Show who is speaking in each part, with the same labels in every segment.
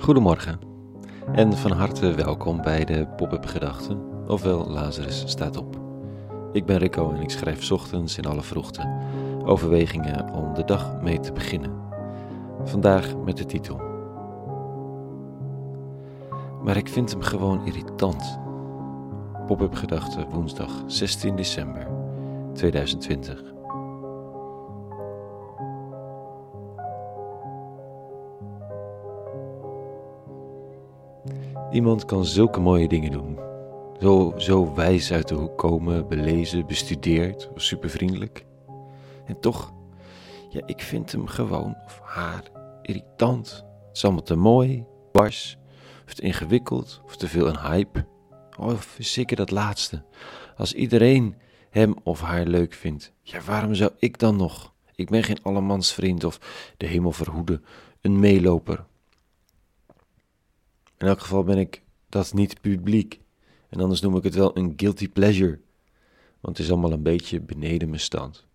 Speaker 1: Goedemorgen en van harte welkom bij de Pop-up Gedachten, ofwel Lazarus staat op. Ik ben Rico en ik schrijf ochtends in alle vroegte overwegingen om de dag mee te beginnen. Vandaag met de titel. Maar ik vind hem gewoon irritant. Pop-up Gedachten woensdag 16 december 2020. Iemand kan zulke mooie dingen doen. Zo, zo wijs uit de hoek komen, belezen, bestudeerd, supervriendelijk. En toch, ja, ik vind hem gewoon, of haar, irritant. Het is allemaal te mooi, bars, of te ingewikkeld, of te veel een hype. Of zeker dat laatste. Als iedereen hem of haar leuk vindt, ja, waarom zou ik dan nog? Ik ben geen allemansvriend of de hemel verhoede, een meeloper in elk geval ben ik dat niet publiek. En anders noem ik het wel een guilty pleasure. Want het is allemaal een beetje beneden mijn stand.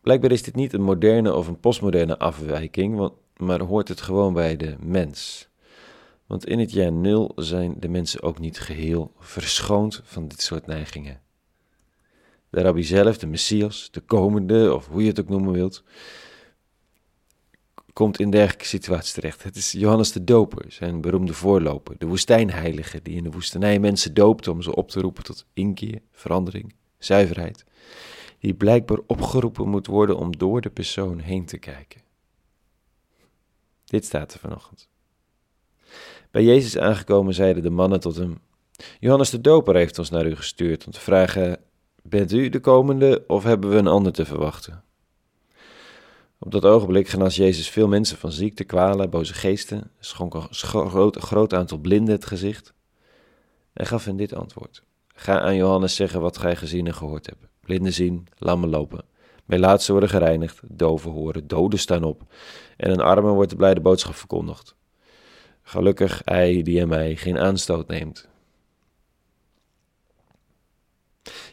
Speaker 1: Blijkbaar is dit niet een moderne of een postmoderne afwijking, want, maar hoort het gewoon bij de mens. Want in het jaar nul zijn de mensen ook niet geheel verschoond van dit soort neigingen. De rabbi zelf, de Messias, de komende, of hoe je het ook noemen wilt, komt in dergelijke situaties terecht. Het is Johannes de Doper, zijn beroemde voorloper, de woestijnheilige die in de woestenij mensen doopt om ze op te roepen tot inkeer, verandering, zuiverheid, die blijkbaar opgeroepen moet worden om door de persoon heen te kijken. Dit staat er vanochtend. Bij Jezus aangekomen zeiden de mannen tot hem: Johannes de Doper heeft ons naar u gestuurd om te vragen: Bent u de komende of hebben we een ander te verwachten? Op dat ogenblik genas Jezus veel mensen van ziekte, kwalen, boze geesten, schonk een groot, groot aantal blinden het gezicht. Hij gaf hen dit antwoord. Ga aan Johannes zeggen wat gij gezien en gehoord hebt. Blinden zien, lammen lopen. Melaatsen worden gereinigd, doven horen, doden staan op. En een armen wordt de blijde boodschap verkondigd. Gelukkig hij die aan mij geen aanstoot neemt.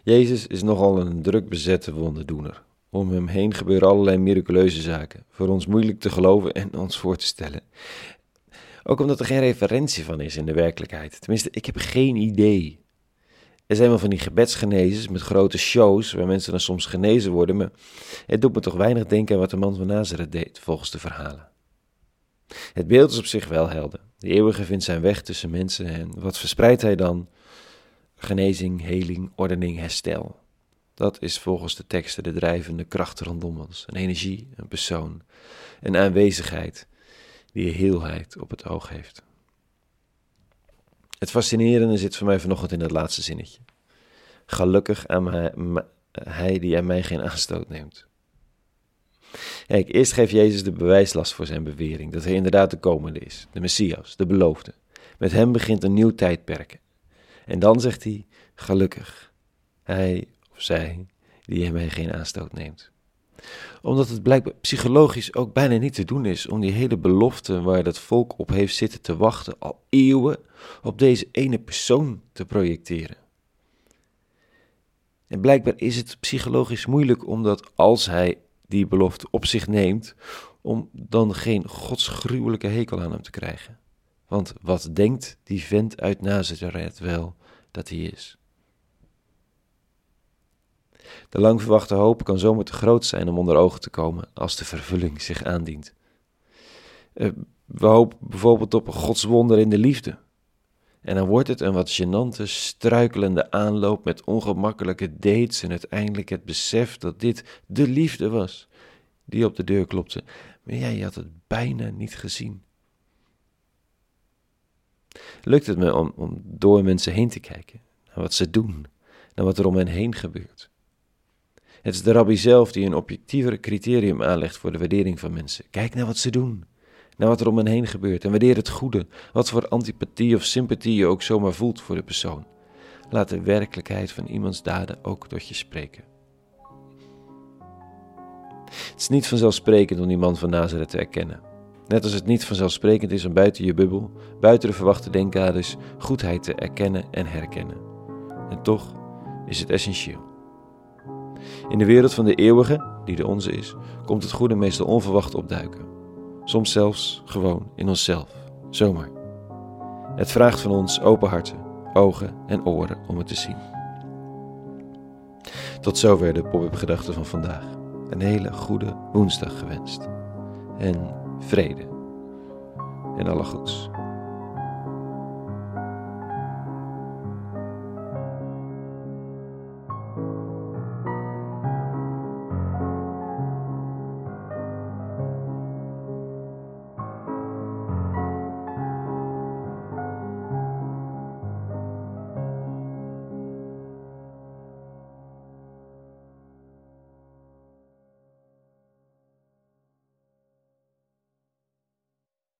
Speaker 1: Jezus is nogal een druk bezette wonderdoener. Om hem heen gebeuren allerlei miraculeuze zaken, voor ons moeilijk te geloven en ons voor te stellen. Ook omdat er geen referentie van is in de werkelijkheid. Tenminste, ik heb geen idee. Er zijn wel van die gebedsgenezes met grote shows waar mensen dan soms genezen worden, maar het doet me toch weinig denken aan wat de man van Nazareth deed, volgens de verhalen. Het beeld is op zich wel helder. De eeuwige vindt zijn weg tussen mensen en wat verspreidt hij dan? Genezing, heling, ordening, herstel. Dat is volgens de teksten de drijvende kracht rondom ons. Een energie, een persoon, een aanwezigheid die heelheid op het oog heeft. Het fascinerende zit voor mij vanochtend in het laatste zinnetje. Gelukkig aan mij, hij die aan mij geen aanstoot neemt. Kijk, eerst geeft Jezus de bewijslast voor zijn bewering dat hij inderdaad de komende is, de Messias, de beloofde. Met hem begint een nieuw tijdperk. En dan zegt hij, gelukkig, hij zij die mij geen aanstoot neemt. Omdat het blijkbaar psychologisch ook bijna niet te doen is om die hele belofte waar dat volk op heeft zitten te wachten al eeuwen op deze ene persoon te projecteren. En blijkbaar is het psychologisch moeilijk omdat als hij die belofte op zich neemt, om dan geen godsgruwelijke hekel aan hem te krijgen. Want wat denkt die vent uit Nazareth wel dat hij is? De lang verwachte hoop kan zomaar te groot zijn om onder ogen te komen als de vervulling zich aandient. Eh, we hopen bijvoorbeeld op een godswonder in de liefde. En dan wordt het een wat gênante, struikelende aanloop met ongemakkelijke dates en uiteindelijk het besef dat dit de liefde was die op de deur klopte. Maar jij had het bijna niet gezien. Lukt het me om, om door mensen heen te kijken, naar wat ze doen, naar wat er om hen heen gebeurt? Het is de rabbi zelf die een objectiever criterium aanlegt voor de waardering van mensen. Kijk naar wat ze doen, naar wat er om hen heen gebeurt en waardeer het goede, wat voor antipathie of sympathie je ook zomaar voelt voor de persoon. Laat de werkelijkheid van iemands daden ook tot je spreken. Het is niet vanzelfsprekend om die man van Nazareth te erkennen. Net als het niet vanzelfsprekend is om buiten je bubbel, buiten de verwachte denkkaders, goedheid te erkennen en herkennen. En toch is het essentieel. In de wereld van de eeuwige, die de onze is, komt het goede meestal onverwacht opduiken. soms zelfs gewoon in onszelf, zomaar. Het vraagt van ons open harten, ogen en oren om het te zien. Tot zover de pop-up gedachten van vandaag. Een hele goede woensdag gewenst. En vrede. En alle goeds.